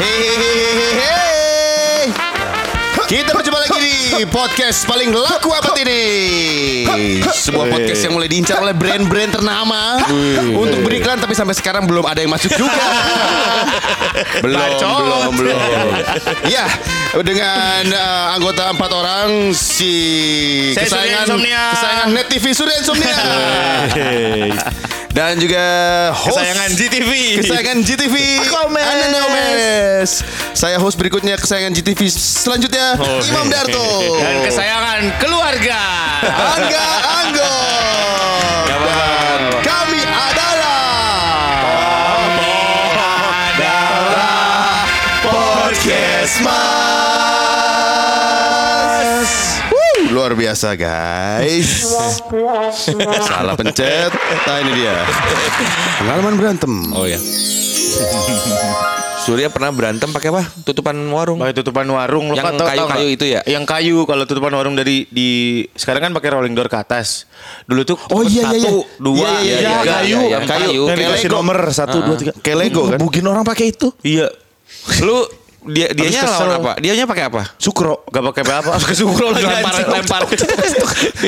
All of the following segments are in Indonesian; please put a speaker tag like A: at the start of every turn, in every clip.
A: Hehehe. Kita berjumpa lagi di podcast paling laku abad ini. Sebuah podcast yang mulai diincar oleh brand-brand ternama untuk beriklan tapi sampai sekarang belum ada yang masuk juga. belum, belum, belum. Ya, dengan eh, anggota empat orang si
B: Saya
A: kesayangan kesayangan Net TV Surya Insomnia. Dan juga host
B: Kesayangan GTV.
A: Kesayangan GTV. Ananda Omes Saya host berikutnya kesayangan GTV Selanjutnya Imam Darto.
B: Dan kesayangan keluarga.
A: Angga Anggo. Dan kami adalah Podcast Luar biasa guys Salah pencet Nah ini dia Pengalaman berantem
C: Oh ya. Surya pernah berantem pakai apa? Tutupan warung.
B: Pakai tutupan warung lo
C: Yang
B: kan
C: kayu-kayu
B: nggak?
C: itu ya?
B: Yang kayu kalau tutupan warung dari di sekarang kan pakai rolling door ke atas. Dulu tuh
A: Oh, iya, iya,
B: satu,
A: iya.
B: dua,
A: Iya, iya, iya,
B: tiga,
A: kayu.
B: iya,
C: Yang kayu.
A: Yang
D: dikasih nomor satu dua tiga.
A: Kayak Lego kan?
D: Ngebukin orang pakai itu.
B: Iya.
C: Lu dia dianya
B: Habis kesel.
C: lawan apa? Dianya pakai apa?
D: Sukro.
B: Gak pakai apa-apa. Pakai sukro lagi
C: Lempar
B: anjing.
C: lempar.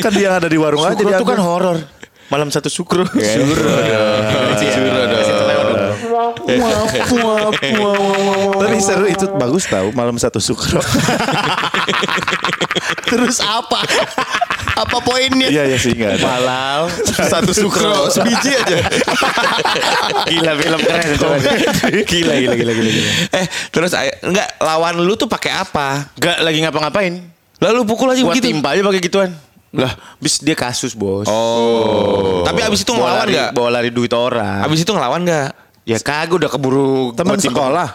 D: kan dia ada di warung aja
B: Sukro
D: dia
B: tuh kan horor. Malam satu sukro. Sukro.
D: Tapi seru itu bagus tahu malam satu sukro.
A: Terus apa? Apa poinnya?
D: Iya ya sih enggak.
B: Malam.
A: Satu sukro sebiji aja.
B: Gila film keren itu. Gila, gila, gila, gila.
C: Eh, terus enggak lawan lu tuh pakai apa?
B: Gak lagi ngapa-ngapain.
C: Lalu pukul aja begitu.
B: timpa aja pakai gituan. Lah, bis dia kasus, Bos.
C: Oh. Tapi abis itu ngelawan
B: lari,
C: enggak?
B: bawa lari duit orang.
C: Abis itu ngelawan enggak?
B: Ya kagak udah keburu
D: Teman sekolah.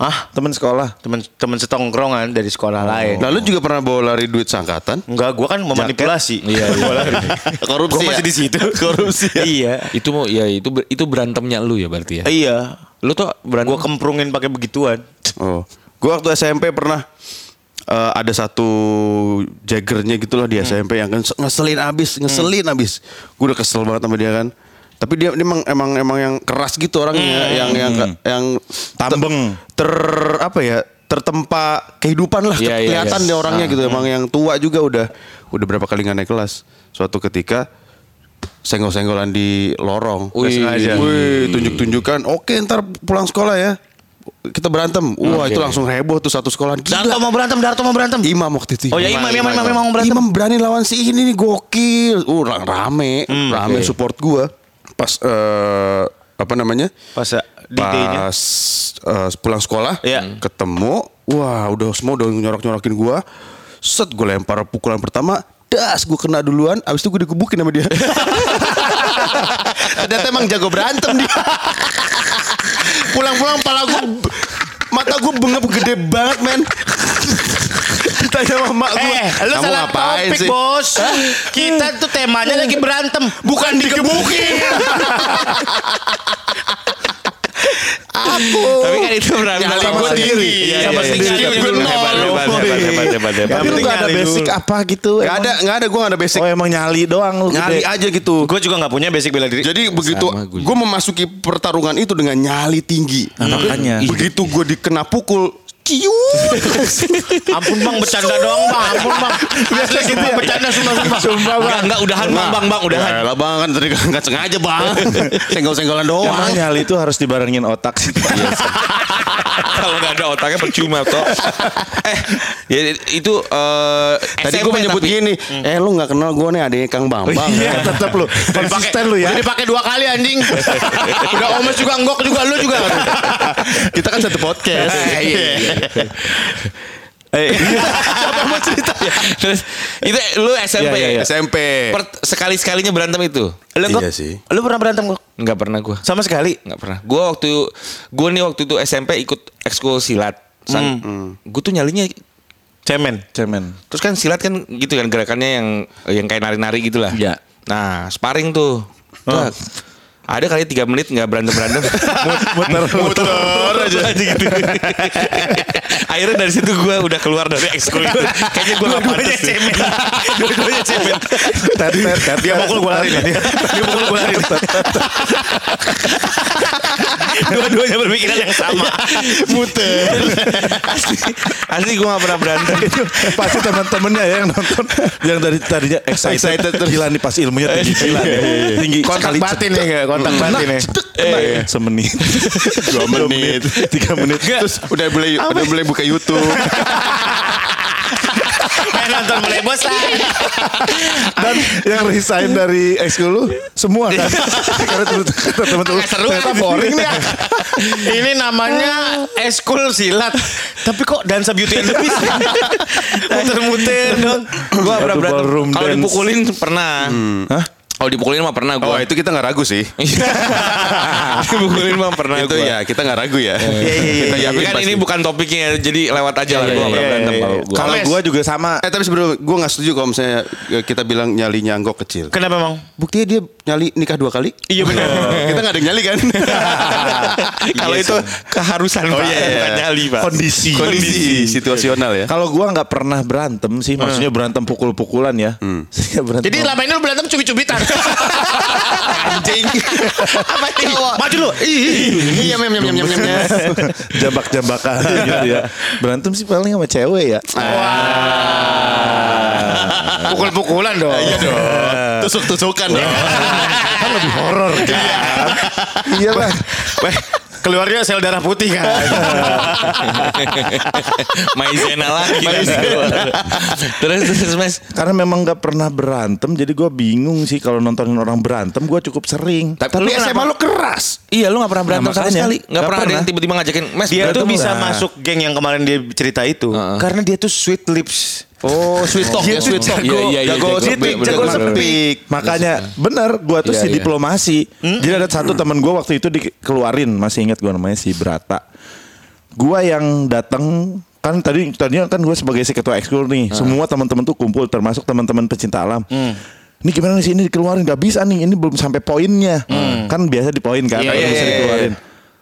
B: Hah?
D: Teman sekolah.
B: Temen temen setongkrongan dari sekolah lain.
A: Lalu juga pernah bawa lari duit sangkatan?
B: Enggak, gua kan memanipulasi.
C: Iya, iya.
A: Korupsi
B: Gua masih
A: ya?
B: di situ.
A: Korupsi ya?
B: iya.
C: Itu mau ya itu itu berantemnya lu ya berarti ya.
B: Iya.
C: Lu tuh berantem
B: Gua kemprungin pakai begituan.
A: Oh, gua waktu SMP pernah eh, ada satu jaggernya gitulah di SMP yang kan ngeselin abis, ngeselin abis. Gue udah kesel banget sama dia kan. Tapi dia, dia emang emang emang yang keras gitu orangnya, yang yang yang
D: Tambeng.
A: ter, ter- apa ya tertempa kehidupan lah
C: Iya, iya,
A: kelihatan
C: iya.
A: dia orangnya gitu emang yang tua juga udah udah berapa kali nggak naik kelas suatu ketika senggol-senggolan di lorong
C: Wih.
A: tunjuk-tunjukkan oke ntar pulang sekolah ya kita berantem wah
C: Oke.
A: itu langsung heboh tuh satu sekolah
B: Darto mau berantem, Darto mau berantem.
A: Imam waktu itu
B: Oh ya Imam, Imam, Imam, Imam mau berantem.
A: Imam berani lawan si ini nih gokil uh ra- rame rame
C: oke.
A: support gua pas eh, apa namanya?
B: Pas ya, D-nya.
A: pas eh, pulang sekolah
B: Iya.
A: ketemu wah udah semua udah nyorok nyorokin gua. Set gue lempar pukulan pertama das gue kena duluan abis itu gue dikebukin sama dia. Ternyata emang jago berantem dia. Pulang-pulang pala gue mata gue bengap gede banget men ditanya sama mak gue
B: Eh, lu
A: kamu
B: salah topik,
A: sih
B: Bos. Kita tuh temanya lagi berantem, bukan dikebukin.
A: aku
C: Tapi kan itu berantem
A: Nyali
C: sama sendiri. Iya,
A: Sama
C: iya,
A: sendiri.
C: iya. Hebat, hebat.
D: Tapi lu gak ada basic
B: dulu.
D: apa gitu? Emang?
A: ada nggak ada gue nggak ada basic
D: Oh emang nyali doang lu
A: nyali
D: gede.
A: aja gitu
B: Gue juga nggak punya basic bela diri.
A: Jadi begitu
C: gue
A: memasuki pertarungan itu dengan nyali tinggi.
D: Nah, makanya.
A: Begitu gue dikena pukul, ciu.
B: Ampun bang, bercanda doang bang. Ampun bang. Biasa gitu ya. Bercanda sumpah sumpah.
D: Sumpah
C: Enggak, enggak udahan bang, bang, bang, udahan.
A: lah bang kan tadi nggak sengaja bang. Senggol-senggolan doang.
D: Emang nyali itu harus dibarengin otak sih.
C: Kalau nggak ada otaknya percuma toh. eh, ya itu eh,
A: Tadi gue menyebut
C: tapi-
A: gini, eh lu nggak kenal gue nih adiknya Kang Bambang.
D: Iya tetap lu. Konsisten lu ya.
B: Udah dipakai dua kali anjing. Udah omes juga enggok juga lu juga.
A: Kita kan satu podcast.
C: Eh, iya, iya. Eh,
A: Siapa mau cerita?
C: Terus itu lu SMP.
D: Iya, iya, iya.
A: SMP.
C: Per- sekali-sekalinya berantem itu.
B: Lu
A: Iya sih.
B: Lu pernah berantem kok?
C: Enggak pernah gua.
B: Sama sekali.
C: Enggak pernah. Gua waktu gua nih waktu itu SMP ikut ekskul silat. San, Gue tuh nyalinya
B: Cemen.
D: Cemen.
C: terus kan silat kan gitu kan gerakannya yang yang kayak nari-nari gitu lah.
D: Iya.
C: Nah, sparring tuh. Tak. Ada kali tiga menit nggak berantem berantem.
D: Muter muter.
C: aja gitu. Akhirnya dari situ gue udah keluar dari ekskul itu. Kayaknya gue gak pantas.
B: Dua-duanya cemen.
D: Tet, tet, tet.
B: Dia pukul gue lari. Dia pukul gue lari. Dua-duanya berpikiran yang sama.
C: Muter. asli, asli gue gak pernah berantem.
D: itu pasti teman-temannya ya yang nonton yang dari tadinya excited,
A: Excited terus.
D: gila nih pas ilmunya tinggi gila nih. tinggi
B: Kontak batin ya nggak? Kontak Batin ya.
D: cetek, kena. semenit dua menit tiga menit
A: Terus udah mulai udah mulai buka YouTube.
B: Nonton mulai bosan.
D: dan yang resign dari ekskul lu semua kan karena teman-teman
B: Seru
D: ternyata boring nih
B: Ini namanya eskul silat. Tapi kok dansa beauty and the beast? Muter-muter dong.
C: Berantem.
D: ballroom
C: Kalau dipukulin pernah.
D: Hah?
C: Kalau dipukulin mah pernah gue.
A: Oh itu kita nggak ragu sih.
C: dipukulin mah pernah
A: itu
C: gua.
A: ya kita nggak ragu ya.
B: iya, iya.
A: Kita
C: Tapi
A: yakin
C: kan
A: pasti.
C: ini bukan topiknya jadi lewat aja lah gue gak pernah
B: iya,
C: berantem
B: iya,
C: kalau
B: iya.
C: gue.
D: kalau gua juga sama
A: Eh tapi sebelum gue nggak setuju kalau misalnya kita bilang nyali nyanggok kecil.
B: Kenapa emang?
A: Buktinya dia nyali nikah dua kali.
B: Iya benar.
A: kita nggak ada yang nyali kan?
C: Kalau itu keharusan
A: Oh,
C: Pak,
A: iya, iya.
C: bukan nyali Pak.
D: kondisi
A: Kondisi situasional ya.
D: kalau gua nggak pernah berantem sih maksudnya berantem pukul-pukulan ya Saya berantem
B: Jadi lama ini lu berantem cubit-cubitan.
A: Anjing. Apa ini?
B: Maju lu.
A: Iya, mem mem mem mem mem.
D: jambak-jambakan gitu ya berantem sih paling sama cewek ya
B: Pukul-pukulan dong.
A: Iya dong. Tusuk-tusukan dong.
D: kan lebih horor kan iya lah
B: Weh, keluarnya sel darah putih kan.
C: Maizena lagi. kan. terus terus Mas.
D: karena memang nggak pernah berantem jadi gua bingung sih kalau nontonin orang berantem gua cukup sering
C: Tapi
A: Tapi
C: lu
A: SMA
C: kenapa-
A: lu keras.
C: Iya lu gak pernah berantem
D: Nah,
C: sama sekali Gak
D: Nggak
C: pernah ada yang tiba-tiba ngajakin Mas
B: Dia tuh bisa
C: nggak?"
B: masuk geng yang kemarin dia cerita itu karena dia tuh sweet lips.
A: Oh, sweet talk ya, sweet talk.
C: Iya, iya, iya,
A: Jago
C: jago-
A: jago
C: bener, bener.
A: speak.
D: Makanya bener gua tuh
C: Iya,
D: si
C: iya.
D: diplomasi. Jadi ada satu teman gua waktu itu dikeluarin masih ingat gua namanya si Brata. Gua yang datang kan tadi tadinya kan gue sebagai si ketua ekskul nih. Semua teman-teman tuh kumpul termasuk teman-teman pecinta alam. Ini gimana nih sini dikeluarin nggak bisa nih ini belum sampai poinnya kan biasa di poin kan kalau
B: iya,
D: bisa
B: iya,
D: dikeluarin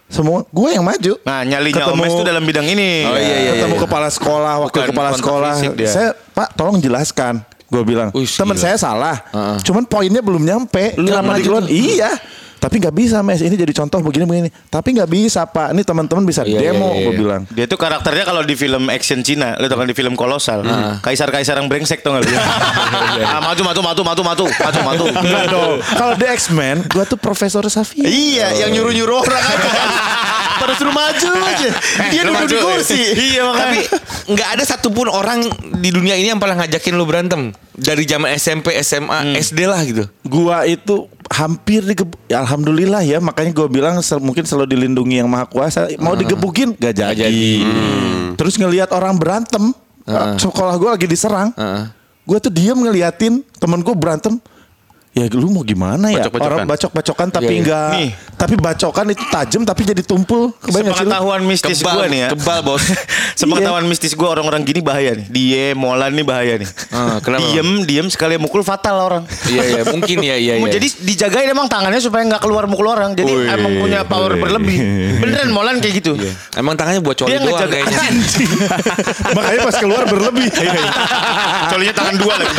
D: semua gue yang maju.
B: Nah, nyalinya
D: Ketemu-
B: Omes itu dalam bidang ini.
A: Oh, iya, iya,
D: ketemu
A: iya.
D: kepala sekolah wakil
B: Bukan
D: kepala sekolah.
B: dia.
D: saya pak tolong jelaskan gue bilang. Teman saya salah cuman poinnya belum nyampe. Kenapa
C: maju
D: dikeluarin iya tapi nggak bisa mes ini jadi contoh begini begini tapi nggak bisa pak ini teman-teman bisa
C: Iya,
D: demo
C: iya, iya.
D: gue bilang
B: Dia tuh karakternya kalau di film action Cina, lu tau kan di film Kolosal. Kaisar-kaisar yang brengsek tau gak lu? ah, maju, maju, maju, maju, maju, maju, maju.
D: Enggak dong kalau di X-Men gue tuh Profesor Xavier
A: Iya, yang nyuruh-nyuruh orang aja kan. Pada suruh maju aja. Dia
B: lu
A: duduk di
B: maju.
A: kursi.
B: Iya makanya.
C: Tapi nggak ada satupun orang di dunia ini yang pernah ngajakin lu berantem dari zaman SMP, SMA, SD lah gitu.
D: gua itu hampir digebuk ya, alhamdulillah ya makanya gua bilang sel- mungkin selalu dilindungi yang maha kuasa mau digebukin gak jadi,
C: jadi.
D: terus ngelihat orang berantem sekolah gua lagi diserang
C: Heeh.
D: gua tuh diem ngeliatin temen gua berantem ya lu mau gimana ya
A: Bacok-bacokan.
D: orang bacok-bacokan tapi
C: Iya, iya.
D: enggak
B: Nih.
D: tapi bacokan itu tajam tapi jadi tumpul kebanyakan sih lu?
B: Sepengetahuan mistis
C: Kebal,
B: gue nih ya.
C: kebal, Bos.
B: Sepengetahuan mistis gue orang-orang gini bahaya nih. Dia Molan nih bahaya nih.
C: Ah, kenapa?
B: Diem, diem sekali mukul fatal orang.
C: Iya iya mungkin ya iya iya.
B: Jadi dijagain emang tangannya supaya nggak keluar mukul orang. Jadi
A: Wih.
B: emang punya power berlebih. Beneran Molan kayak gitu.
C: emang tangannya buat coli
B: Dia
C: doang kayaknya.
D: makanya pas keluar berlebih
B: Colinya tangan dua lagi.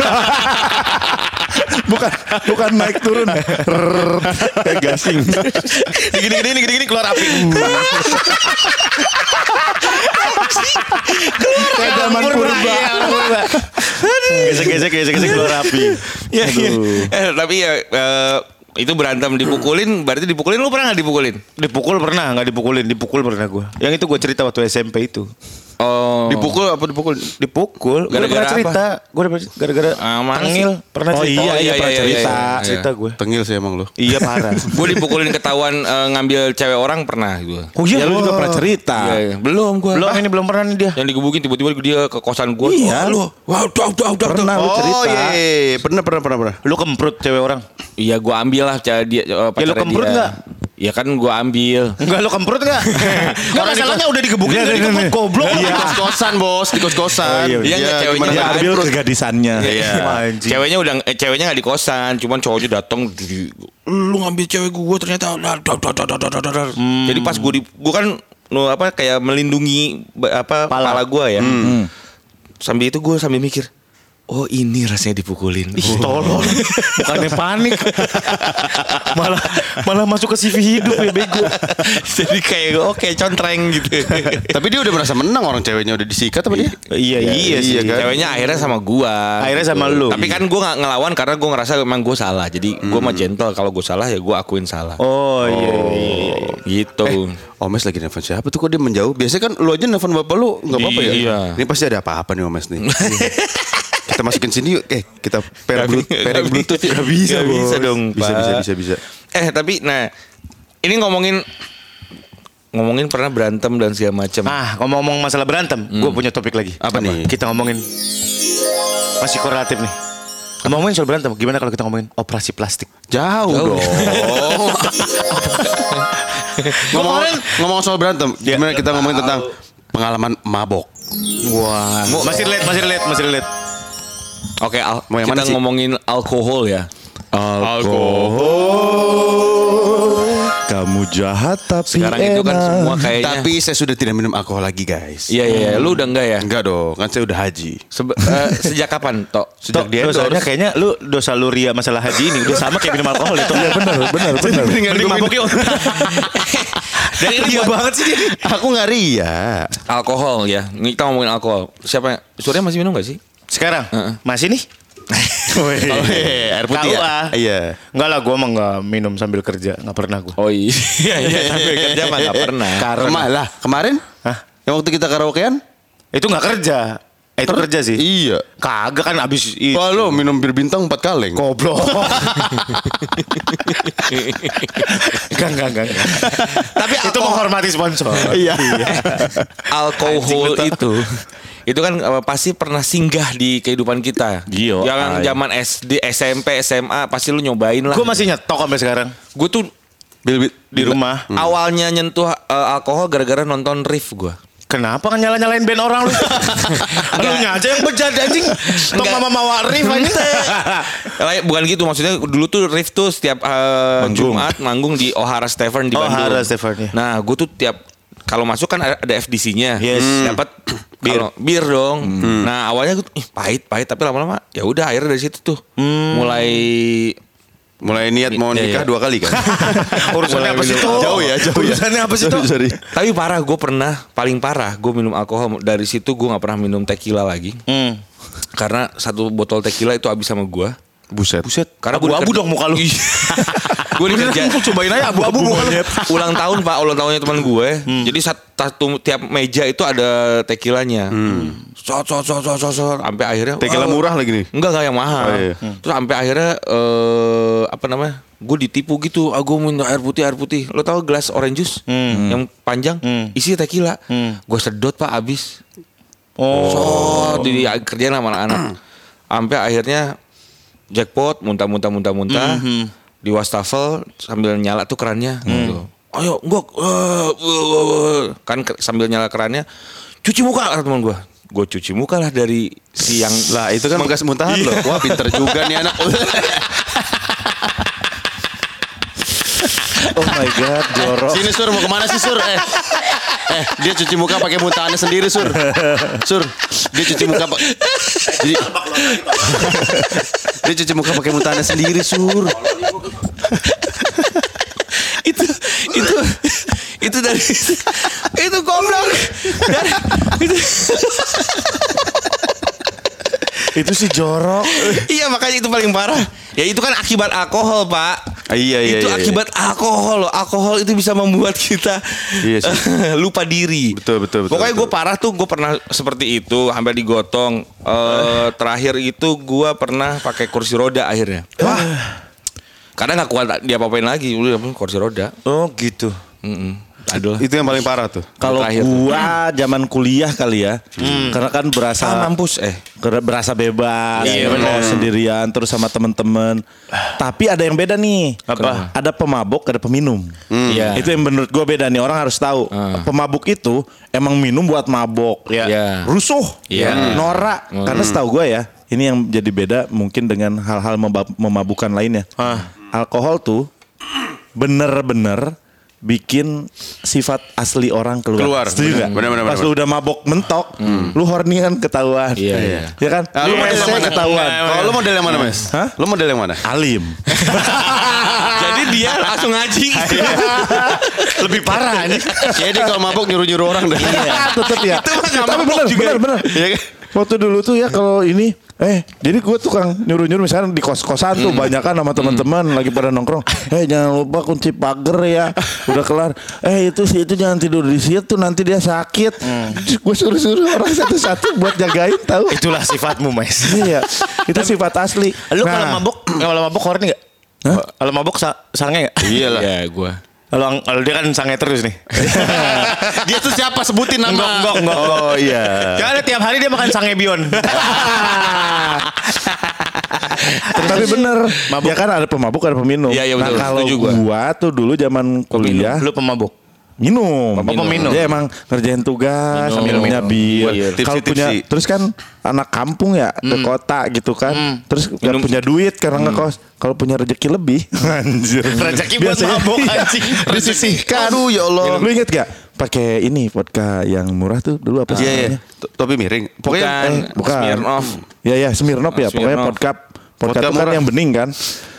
D: bukan bukan naik turun kayak gasing
B: Gini-gini, gini, gini keluar api.
D: kayak zaman purba
B: Gesek-gesek, gesek-gesek keluar api.
C: Iya iya. Eh tapi ya eh, itu berantem dipukulin berarti dipukulin lu pernah nggak dipukulin?
B: Dipukul pernah, nggak dipukulin. Dipukul pernah gue. Yang itu gue cerita waktu SMP itu.
C: Oh.
A: Dipukul apa dipukul?
B: Dipukul.
C: Gara-gara
B: pernah cerita. Gue udah pernah gara-gara tengil. Pernah
D: Oh
B: cerita.
D: iya, iya, pernah cerita.
C: iya.
B: Cerita gue.
A: Tengil sih emang lu.
B: Iya parah.
C: Gue dipukulin ketahuan eh, ngambil cewek orang pernah gue.
D: oh iya lu juga pernah cerita
C: Iya, iya. Belum gue.
B: Belum ini belum pernah nih dia.
C: Yang digebukin tiba-tiba dia ke kosan gue.
D: Iya.
C: lu. Wah, udah, udah, udah,
D: pernah lu cerita
A: Oh iya, iya, iya. pernah pernah pernah pernah.
B: Lu kemprut cewek orang.
C: Iya, gue ambil lah cara dia. eh,
B: Ya lu kemprut nggak?
C: Ya kan gue ambil.
B: Enggak lo kemprut enggak? Enggak masalahnya udah digebukin
D: Iya,
B: udah
D: iya,
B: dikemprut
D: iya.
B: goblok.
A: Di kos-kosan bos, di kos-kosan.
D: Oh, iya,
C: iya. Iya, ceweknya
D: Dia
A: nggak
D: ambil
A: terus.
D: kegadisannya.
A: Iya.
B: Anjing.
C: Ceweknya udah eh, ceweknya nggak di kosan, cuman cowoknya datang di- lu ngambil cewek gue ternyata dar, dar. Jadi pas gue di gue kan nu apa kayak melindungi apa
B: Pala.
C: pala, gue ya. Sambil itu gue sambil mikir Oh ini rasanya dipukulin.
B: Ih, tolol. Bukannya panik. malah malah masuk ke CV hidup ya bego.
C: Jadi kayak oke contreng gitu.
A: Tapi dia udah merasa menang orang ceweknya udah disikat apa dia?
B: Iya, iya sih.
A: iya kan?
C: Ceweknya akhirnya sama gua.
B: Akhirnya sama lu.
C: Tapi kan gua nggak ngelawan karena gua ngerasa emang gua salah. Jadi gua mah gentle. Kalau gua salah ya gua akuin salah.
B: Oh iya iya iya. iya.
C: Gitu.
A: Omes lagi nelfon siapa tuh kok dia menjauh? Biasanya kan lu aja nelfon bapak lu nggak apa-apa ya?
C: Iya.
A: Ini pasti ada apa-apa nih Omes nih. Kita masukin sini yuk. Eh kita pair bluetooth,
C: nggak
A: bluetooth.
C: bisa.
A: ya.
C: Nggak bisa dong,
A: Bisa bisa bisa bisa.
C: Eh tapi nah ini ngomongin ngomongin pernah berantem dan segala macam.
B: Ah, ngomong-ngomong masalah berantem, gue punya topik lagi.
A: Apa nih?
B: Kita ngomongin masih korelatif nih. Ngomongin soal berantem, gimana kalau kita ngomongin operasi plastik?
A: Jauh, dong. ngomong, ngomong soal berantem, gimana kita ngomongin tentang pengalaman mabok?
B: Wah, masih relate, masih relate, masih relate.
C: Oke, al-
A: Mau yang
C: kita
A: mana sih?
C: ngomongin alkohol ya.
D: Kamu jahat tapi
C: Sekarang itu kan
D: enak.
C: semua kayaknya.
A: Tapi saya sudah tidak minum alkohol lagi, guys.
C: Iya iya, iya. lu udah enggak ya?
A: Enggak dong, kan saya udah haji.
C: Sebe- eh, sejak kapan, Tok?
B: Sejak dia dosanya kayaknya lu dosa lu ria masalah haji ini udah sama kayak minum alkohol itu. Iya benar, benar, benar. Mending mabok yuk.
C: Dan ini
B: Ria banget sih.
A: Aku nggak ria.
C: alkohol ya. Kita ngomongin alkohol. Siapa? Surya masih minum gak sih?
B: Sekarang
C: Heeh.
B: masih nih?
A: Oh, iya, air putih
B: Tahu
A: ya?
B: ah.
A: Iya.
B: Enggak lah, gue emang nggak minum sambil kerja, nggak pernah gue.
C: Oh iya, iya sampai kerja mah gak pernah.
A: Kema lah, kemarin?
B: Hah?
A: Yang waktu kita karaokean?
B: Itu nggak kerja. Eh, itu kerja sih.
A: Iya.
B: Kagak kan abis itu.
A: Wah lo minum bir bintang empat kaleng.
B: Goblok. Enggak, enggak. enggak.
C: Tapi
B: itu menghormati sponsor.
A: Iya.
C: alkohol itu itu kan eh, pasti pernah singgah di kehidupan kita.
D: Iya,
C: Yang
D: ay.
C: zaman SD, SMP, SMA pasti lu nyobain lah.
B: Gue masih nyetok sampai sekarang
C: Gue tuh
A: Bil, bil,
B: di rumah.
C: awalnya nyentuh eh, alkohol gara-gara nonton Riff gue.
B: Kenapa kan nyala-nyalain band orang lu? lu aja yang bejat anjing. Tok mama mawa Rif anjing.
C: Eh, Bukan gitu maksudnya dulu tuh Riff tuh setiap eh, Jumat manggung di O'Hara Tavern di Bandung.
B: O'Hara Tavern, ya.
C: Nah, gue tuh tiap kalau masuk kan ada FDC-nya.
B: Yes.
C: Dapat bir. bir dong. Nah, awalnya gue ih, pahit, pahit tapi lama-lama ya udah akhirnya dari situ tuh mulai
A: Mulai niat mau
C: Iya,
A: nikah
C: iya.
A: dua kali kan?
B: Urusannya apa sih tuh?
A: Jauh ya, jauh ya.
B: Urusannya apa sih
A: sorry.
C: Tapi parah, gue pernah paling parah, gue minum alkohol dari situ gue nggak pernah minum tequila lagi,
B: Hmm.
C: karena satu botol tequila itu habis sama gue.
A: Buset.
B: Buset.
C: Karena gua
B: abu-abu
C: dikerja-
B: dong muka lu.
C: gue dikerja.
B: cobain aja abu-abu
C: ulang tahun pak, ulang tahunnya teman gue. Jadi sat- satu tiap meja itu ada tequilanya. Sot sot sot sot sot, sot. sampai akhirnya.
A: Tequila
C: oh,
A: murah lagi nih.
C: Enggak enggak yang mahal.
A: Oh, iya.
C: Terus sampai akhirnya eh apa namanya? Gue ditipu gitu. Ah gue minta air putih air putih. Lo tau gelas orange juice yang panjang isi tequila. Gue sedot pak abis. Oh. So, di kerjaan sama anak-anak. Sampai akhirnya jackpot muntah-muntah muntah-muntah di wastafel sambil nyala tuh kerannya gitu. Ayo, gua eh, eh, eh. kan sambil nyala kerannya cuci muka kata teman gua. Gue cuci muka lah dari siang
A: Lah itu kan bekas muntahan loh. Wah pinter juga nih anak.
D: Oh my god, jorok.
A: Sini Sur mau ke mana sih Sur? Eh, eh dia cuci muka pakai muntahannya sendiri Sur. Sur, dia cuci muka pak. Jadi, dia cuci muka pakai muntahannya sendiri Sur.
C: itu itu itu dari itu goblok dari itu
D: Itu sih jorok.
C: iya makanya itu paling parah ya itu kan akibat alkohol pak
A: iya, iya,
C: itu
A: iya, iya.
C: akibat alkohol loh alkohol itu bisa membuat kita
A: Iya sih.
C: lupa diri
A: Betul, betul, betul,
C: pokoknya gue parah tuh gue pernah seperti itu hampir digotong Eh, terakhir itu gue pernah pakai kursi roda akhirnya karena nggak kuat dia apa-apain lagi udah kursi roda
B: Oh gitu.
C: Mm-mm. Aduh.
A: Itu yang paling parah tuh.
D: Kalau gua zaman kuliah kali ya, karena kan berasa
C: Ah, mampus eh.
D: ber- berasa bebas,
B: Iya,
D: mau sendirian terus sama temen-temen. Tapi ada yang beda nih.
B: Apa?
D: Ada pemabuk, ada peminum.
C: Iya.
D: Itu yang menurut gua beda nih. Orang harus tahu.
C: Ah.
D: Pemabuk itu emang minum buat mabok,
B: Iya.
C: Iya.
D: rusuh,
C: Iya.
D: norak. Karena setahu gua ya, ini yang jadi beda mungkin dengan hal-hal memab- memabukan lainnya. Alkohol tuh bener-bener bikin sifat asli orang keluar.
A: Keluar.
D: Setuju nggak?
A: Bener, bener, bener,
D: Pas lu udah mabok mentok, lu horny kan ketahuan.
C: Iya, iya.
D: Ya kan?
A: Ah,
D: lu
A: model yang mana?
D: ketahuan.
A: Kalau lu model yang mana, Mas?
D: Hah?
A: Lu model yang mana?
D: Alim.
C: Jadi dia langsung ngaji.
B: Lebih parah nih.
A: Jadi kalau mabuk nyuruh-nyuruh orang dah.
D: Tetep ya.
C: Itu mah
D: Tapi
C: mabok
D: bener,
C: juga.
D: bener, bener.
A: Iya kan?
D: Waktu dulu tuh ya kalau ini Eh, jadi gue tukang nyuruh-nyuruh misalnya di kos-kosan tuh banyak kan sama teman-teman lagi pada nongkrong. Eh, jangan lupa kunci pagar ya. Udah kelar. Eh, itu sih itu jangan tidur di situ nanti dia sakit. Gue suruh-suruh orang satu-satu buat jagain tahu.
B: Itulah sifatmu, Mas.
D: Iya, itu sifat asli.
B: Lu kalau
D: Nah,
B: mabuk, kalau mabuk horny enggak? Kalau mabuk sa sange enggak?
A: Iyalah.
C: Iya, gua.
B: Kalau kalau dia kan sange terus nih.
A: Dia tuh siapa sebutin nama?
B: Enggak, enggak, enggak.
A: Oh iya.
B: Karena tiap hari dia makan sange bion.
D: Tapi bener, ya kan ada pemabuk ada peminum.
C: Iya, iya,
D: nah
C: betul.
D: kalau
C: Setuju gua.
D: gua tuh dulu zaman kuliah
B: Lu pemabuk.
D: Minum.
B: Oh, peminum.
D: Dia emang ngerjain tugas,
C: Minum.
D: minumnya bir.
A: Iya,
D: Kalau
A: tipsi-tipsi.
D: punya terus kan anak kampung ya ke kota gitu kan. Terus nggak
C: Minum.
D: punya duit karena ngekos. Kalau punya rezeki lebih, anjir.
B: Rezeki buat mabok,
D: iya,
B: anjing.
D: disisihkan.
A: Aduh, ya Allah.
D: Lu inget gak? Pakai ini vodka yang murah tuh dulu apa sih?
A: Iya, iya. Topi miring. Pokoknya
C: Bukan.
D: Eh, bukan.
C: Smirnoff.
D: Ya ya Smirnoff ya. Pokoknya
C: Smirnoff.
D: vodka Vodka,
A: Vodka
D: itu kan
A: murah.
D: yang bening kan.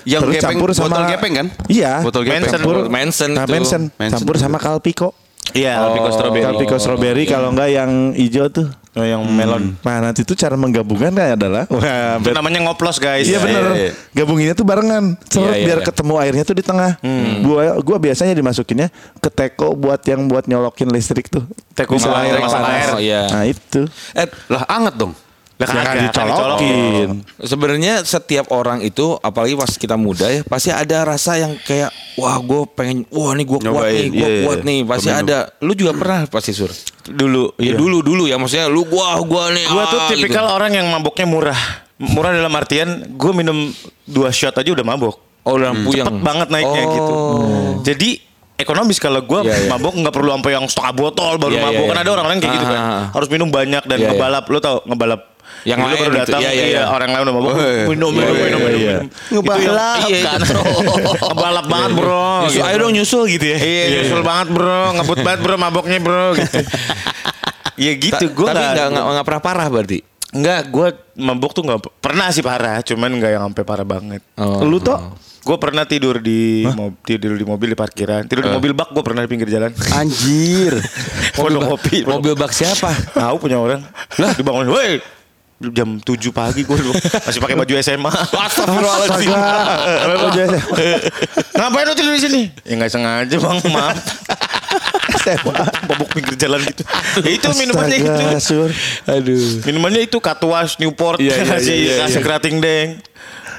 A: Yang
D: Terus
A: gepeng,
D: campur sama
A: botol gepeng kan?
D: Iya.
A: Botol gepeng.
B: Manson.
D: Campur
C: Manson
D: Nah,
C: itu.
D: Manson.
A: Manson
D: Campur sama Kalpiko.
B: Iya,
C: Kalpiko strawberry.
D: Kalpiko strawberry kalau enggak yang hijau tuh.
B: Oh, yang melon.
D: Nah nanti tuh cara menggabungkan kan adalah Wah,
B: Itu namanya ngoplos, guys.
D: Iya bener
A: iya, iya.
D: Gabunginnya tuh barengan Seret
C: Iya, iya,
D: biar
C: iya.
D: ketemu airnya tuh di tengah Gua gua biasanya dimasukinnya ke teko buat yang buat nyolokin listrik tuh
B: Teko
D: air panas
B: air.
C: Oh, iya.
D: Nah itu
C: Eh,
A: Lah anget dong.
B: Lah
D: Jangan
B: kan
D: dicolokin
C: Sebenarnya setiap orang itu apalagi pas kita muda ya pasti ada rasa yang kayak wah gue pengen wah nih gue kuat
A: Nyobain,
C: nih gue
A: iya, iya.
C: kuat nih pasti
A: Peminum.
C: ada lu juga pernah pasti sur
B: Dulu.
C: ya dulu dulu ya maksudnya lu gua gua nih
B: Gue tuh
C: ah,
B: tipikal orang yang maboknya murah. Murah dalam artian gue minum dua shot aja udah mabok.
C: gitu. oh dalam puyeng
B: Cepet banget naiknya
C: Oh.
B: gitu. Jadi ekonomis kalau gue
C: Iya, iya.
B: mabok nggak perlu sampai yang setengah botol baru
C: Iya,
B: mabok
C: iya,
B: kan
C: iya.
B: ada orang-orang kayak gitu kan
C: Ah, ah, ah.
B: harus minum banyak dan
C: Iya, iya.
B: ngebalap lo tau ngebalap
C: Yang lain
B: baru
C: gitu.
B: datang
C: Iya, iya,
B: iya,
C: iya.
B: orang lain udah
A: iya.
B: minum minum
D: Iya,
B: minum
D: iya,
B: minum
D: iya.
B: minum. Itu yang- iya,
C: kan,
B: ngebalap banget bro
C: Nyusul,
B: gitu.
C: ayo dong nyusul gitu ya
B: Iya, nyusul banget bro, ngebut banget bro, maboknya bro gitu. ya gitu, gue
C: tapi nggak nggak nggak pernah parah berarti
B: Enggak, gue mabok tuh nggak pernah sih parah, cuman nggak yang sampai parah banget.
C: Oh.
D: Lu tuh
B: Gue pernah tidur di mo- tidur di mobil di parkiran, tidur di mobil bak gue pernah di pinggir jalan.
A: Anjir.
B: Pondok kopi,
C: mobil bak siapa
B: tahu punya orang. Lah dibangun, woi jam 7 pagi gue masih pakai baju SMA.
C: Astagfirullahaladzim
B: Ngapain lu tidur di sini? Ya nggak sengaja bang, maaf. Mabok pinggir jalan gitu. Ya itu minumannya itu.
C: Aduh
B: Minumannya itu Katuas, Newport,
C: Iya, iya, iya, iya,
B: kasih
C: iya.
B: kerating deng.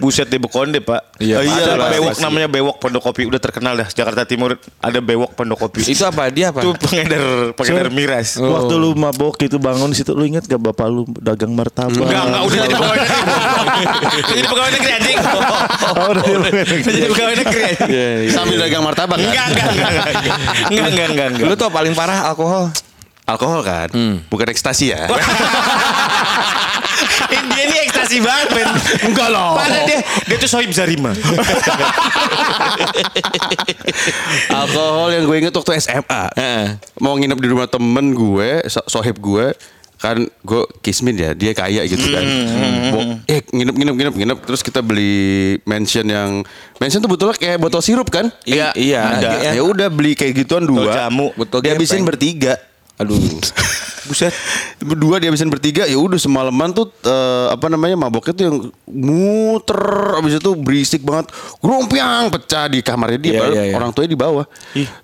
B: Buset deh Bekonde pak.
C: Iya,
B: ada
C: pasti,
B: bewok
C: pasti.
B: namanya bewok Pondok Kopi udah terkenal dah Jakarta Timur ada bewok Pondok Kopi.
C: itu apa dia apa
B: itu pengedar pengedar miras.
D: Waktu lu mabok gitu bangun di situ lu inget gak bapak lu dagang martabak?
B: Enggak enggak udah jadi pegawai negeri. Jadi pegawai negeri anjing.
D: Oh, udah jadi pegawai negeri.
B: Udah jadi pegawai negeri. anjing.
C: Iya, iya.
A: Sambil dagang martabak kan?
B: Enggak enggak enggak enggak enggak enggak enggak. enggak.
C: lu tuh paling parah alkohol
A: Alkohol kan? Bukan ekstasi ya.
B: dia ini ekstasi banget men.
A: Enggak loh.
B: Padahal dia dia tuh sohib Zarima.
A: Alkohol yang gue inget waktu SMA.
C: Heeh.
A: Mau nginep di rumah temen gue, so- sohib gue. Kan gue kismin ya, dia kaya gitu kan. Bo- eh nginep nginep nginep nginep terus kita beli mansion yang mansion tuh betulnya kayak botol sirup kan?
C: Iya, iya,
A: Ada.
C: iya.
A: Ya udah beli kayak gituan dua.
B: Botol jamu,
C: botol
A: Dihabisin bertiga.
C: Aduh
A: Buset. Berdua dihabisin bertiga ya udah semalaman tuh eh, apa namanya maboknya tuh yang muter abis itu berisik banget. Grumpiang pecah di kamarnya dia padahal
C: iya, iya.
A: orang tuanya di bawah.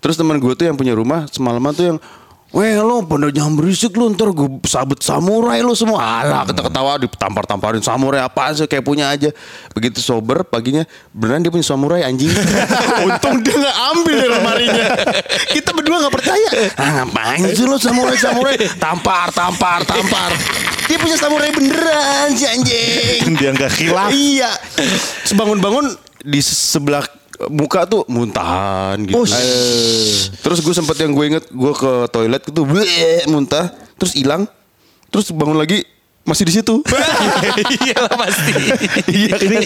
A: Terus teman gue tuh yang punya rumah semalaman tuh yang Weh lo pada jangan berisik lu ntar gue sabet samurai lu semua. Alah ketawa-ketawa ditampar-tamparin samurai apaan sih kayak punya aja. Begitu sober paginya beneran dia punya samurai anjing? Untung dia gak ambil ya lemarinya. Kita berdua gak percaya. Ah, Ngapain sih lu samurai-samurai? Tampar, tampar, tampar. Dia punya samurai beneran si anjing.
D: Dia nggak khilaf.
A: Iya. Sebangun-bangun di sebelah muka tuh muntahan gitu.
D: Oh,
A: Eh, Terus gue sempet yang gue inget gue ke toilet gitu bleh, muntah terus hilang terus bangun lagi masih di situ.
C: Iya pasti.
A: Iya
D: Ini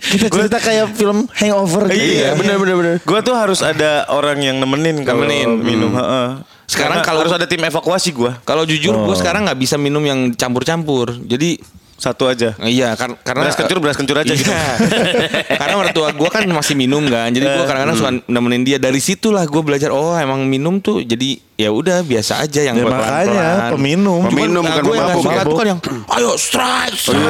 D: kita cerita kayak film Hangover gitu.
A: Iya
D: ya.
A: bener bener bener.
B: Gue tuh harus ada orang yang nemenin kalau
C: Nemenin.
B: minum. heeh.
C: Sekarang kalau-
B: harus ada tim evakuasi gue.
C: Kalau jujur gue sekarang nggak bisa minum yang campur-campur. Jadi
B: Satu aja.
C: Iya kar- karena
B: Beras kencur, beras kencur aja gitu.
C: Iya. karena mertua gue kan masih minum kan, jadi gue kadang-kadang suka nemenin dia. Dari situlah gue belajar oh emang minum tuh jadi ya udah biasa aja yang
D: Ya,
C: pelan-pelan.
D: makanya peminum.
A: Peminum,
C: Cuman,
A: bukan
C: nah, gue yang suka tuh
D: Mabuk.
C: kan yang ayo strike, strike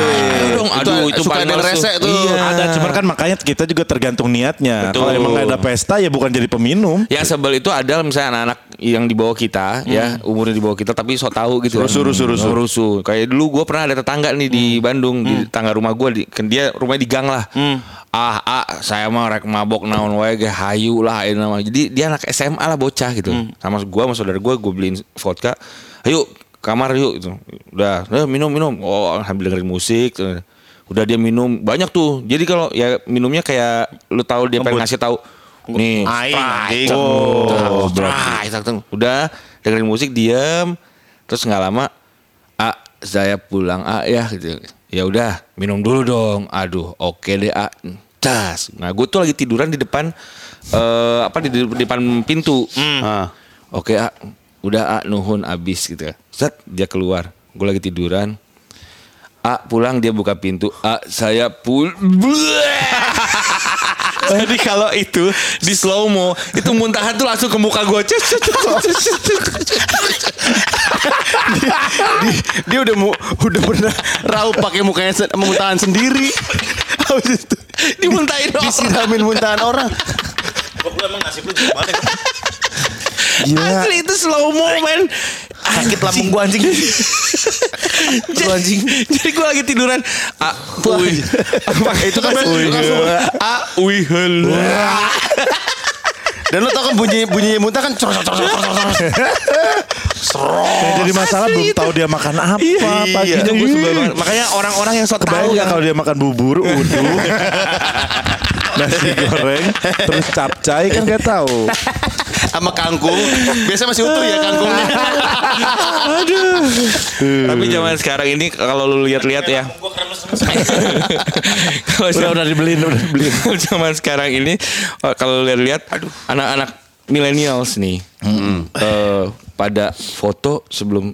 C: dong.
A: Itu
C: Aduh itu,
A: suka
C: paling
A: ada rese tuh.
C: Iya.
D: Ada cuman kan makanya kita juga tergantung niatnya.
C: Betul.
D: Kalau emang gak ada pesta ya bukan jadi peminum.
C: Yang sebel itu adalah misalnya anak-anak yang di bawah kita ya umurnya di bawah kita tapi so tahu gitu
A: Rusuh, rusuh, rusuh.
C: Oh, rusuh kayak dulu gue pernah ada tetangga nih di Bandung di tangga rumah gue di, kan dia rumahnya di gang lah. Ah ah saya mah rek mabok naon wae ge hayu lah ini nama. Jadi dia anak SMA lah bocah gitu. Sama gue sama saudara gue gue beliin vodka. Ayo kamar yuk gitu. udah "Eh, minum minum. Oh sambil dengerin musik udah dia minum banyak tuh. Jadi kalau ya minumnya kayak lu tahu dia pengen ngasih tahu nih
B: Aing.
C: Oh, udah dengerin musik diam terus nggak lama saya pulang ah ya gitu. Ya udah minum dulu dong. Aduh oke deh ah. Tas. Nah gue tuh lagi tiduran di depan eh apa di, di depan pintu. Ah, oke ah udah ah nuhun abis gitu ya. Set dia keluar. Gue lagi tiduran. Ah pulang dia buka pintu. Ah saya pul Jadi kalau itu di slow mo itu muntahan tuh langsung ke muka gue.
A: Dia udah mau udah pernah raup pakai mukanya muntahan sendiri. Habis itu
C: Dimuntahin orang.
A: disiramin muntahan orang.
B: Gue emang nasib lu gimana?
D: Gila.
C: Asli itu slow mo men.
B: Sakit lambung gue anjing.
C: Jadi, jadi gue lagi tiduran. Ah, wih.
A: itu kan
D: gila.
C: Ah, wih, helah.
A: Dan lo tau kan bunyi bunyi muntah kan cor cor cor cor cor.
D: Yang jadi masalah belum tahu dia makan apa pagi
C: Itu gue sebel banget. Makanya orang-orang yang so
D: nggak
C: yang
D: kalau dia makan bubur uduk nasi goreng terus capcay kan gak tahu
A: sama kangkung. Biasa masih utuh ya kangkungnya.
C: Tapi zaman sekarang ini kalau lu lihat-lihat ya. Kalau
D: udah udah dibeliin udah dibeliin
C: zaman sekarang ini oh, kalau lihat-lihat anak-anak millennials nih eh, pada foto sebelum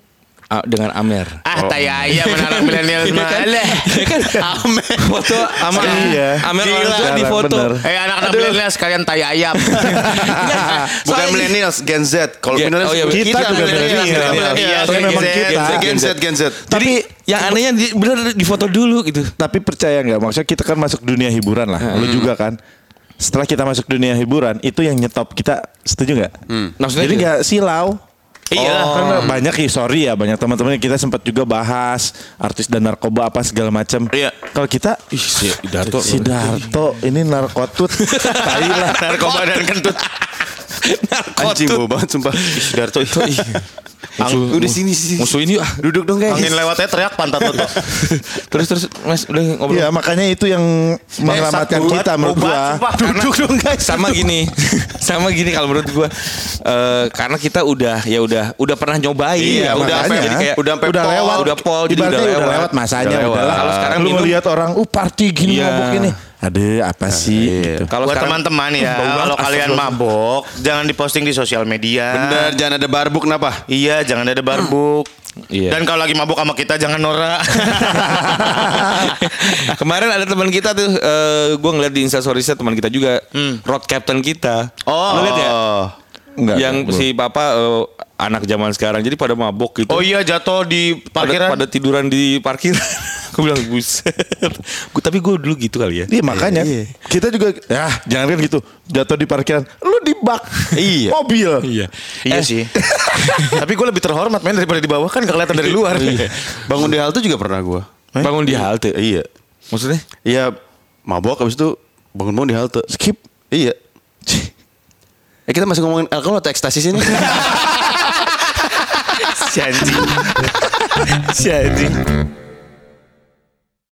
C: dengan Amer.
A: Ah, tai ayam anak milenial
C: Iya kan?
A: malah.
C: Iya kan?
A: Amer.
C: Foto sama
D: Iya.
C: Amer
A: Gila.
C: orang tua di foto.
A: Eh anak-anak milenial sekalian tai ayam. Bukan milenial, Gen Z. Kalau milenial
C: oh iya,
A: kita,
D: kita juga
A: milenial.
D: milenial.
A: Iya,
D: Tapi
A: Gen
D: memang
A: Z,
D: kita.
A: Gen Z, Gen Z.
C: Jadi yang anehnya di, bener di foto dulu gitu.
D: tapi percaya nggak maksudnya kita kan masuk dunia hiburan lah lu juga kan setelah kita masuk dunia hiburan itu yang nyetop kita setuju nggak
C: Maksudnya
D: jadi nggak silau
C: Iya.
D: Oh, karena banyak ya sorry ya banyak teman-teman kita sempat juga bahas artis dan narkoba apa segala macam.
B: Iya.
D: Kalau kita
C: Ih, si Darto.
D: si Darto ini narkotut, tai lah.
B: Narkoba dan kentut.
A: Anjing bau banget sumpah.
B: Darto itu.
C: Musuh,
A: Udah sini sini.
C: Musuhin yuk. ah.
A: Duduk dong guys.
B: Angin lewatnya teriak pantat tuh.
C: terus terus Mas udah ngobrol.
D: Iya makanya itu yang menyelamatkan
B: satu
D: kita menurut gua.
B: sumpah.
C: Duduk dong guys. Sama gini. sama gini kalau menurut gua. Eh, karena kita udah ya udah udah pernah nyobain.
A: Iya,
C: udah
A: udah
C: apa, jadi kayak
A: udah sampai
D: udah
A: pol,
D: lewat,
C: udah pol, jadi udah
D: udah
C: lewat.
D: lewat masanya
C: Udah lewat. Kalau sekarang
D: lu ngelihat orang, uh party gini
C: Iya.
D: mabuk ini. Ada apa sih? gitu.
C: Kalau
B: teman-teman ya, kalau kalian mabok, jangan diposting di sosial media.
A: Bener, jangan ada barbuk kenapa?
B: Iya, jangan ada barbuk.
C: Iya.
B: Dan kalau lagi mabuk sama kita jangan norak.
C: Kemarin ada teman kita tuh, eh gue ngeliat di instastoriesnya teman kita juga, road captain kita.
A: Oh.
C: Lu lihat ya?
D: Enggak,
C: yang
D: belum.
C: si papa eh, anak zaman sekarang jadi pada mabok gitu.
B: Oh iya jatuh di
C: pada,
B: parkiran.
C: pada tiduran di parkir. Gue bilang buset. Gua, tapi gue dulu gitu kali ya.
D: Iya makanya kita juga ya jangan kan gitu jatuh di parkiran lu di bak
A: Iya.
D: mobil
C: Iya.
B: Iya sih. Tapi gue lebih terhormat men daripada di bawah kan kelihatan dari luar.
A: Bangun di halte juga pernah gua.
C: Bangun di halte.
A: Iya.
C: Maksudnya?
A: Iya, mabok habis itu bangun-bangun di halte.
D: skip
A: Iya. Eh kita masih ngomongin alkohol atau ekstasi sini?
B: Si anjing. Si anjing.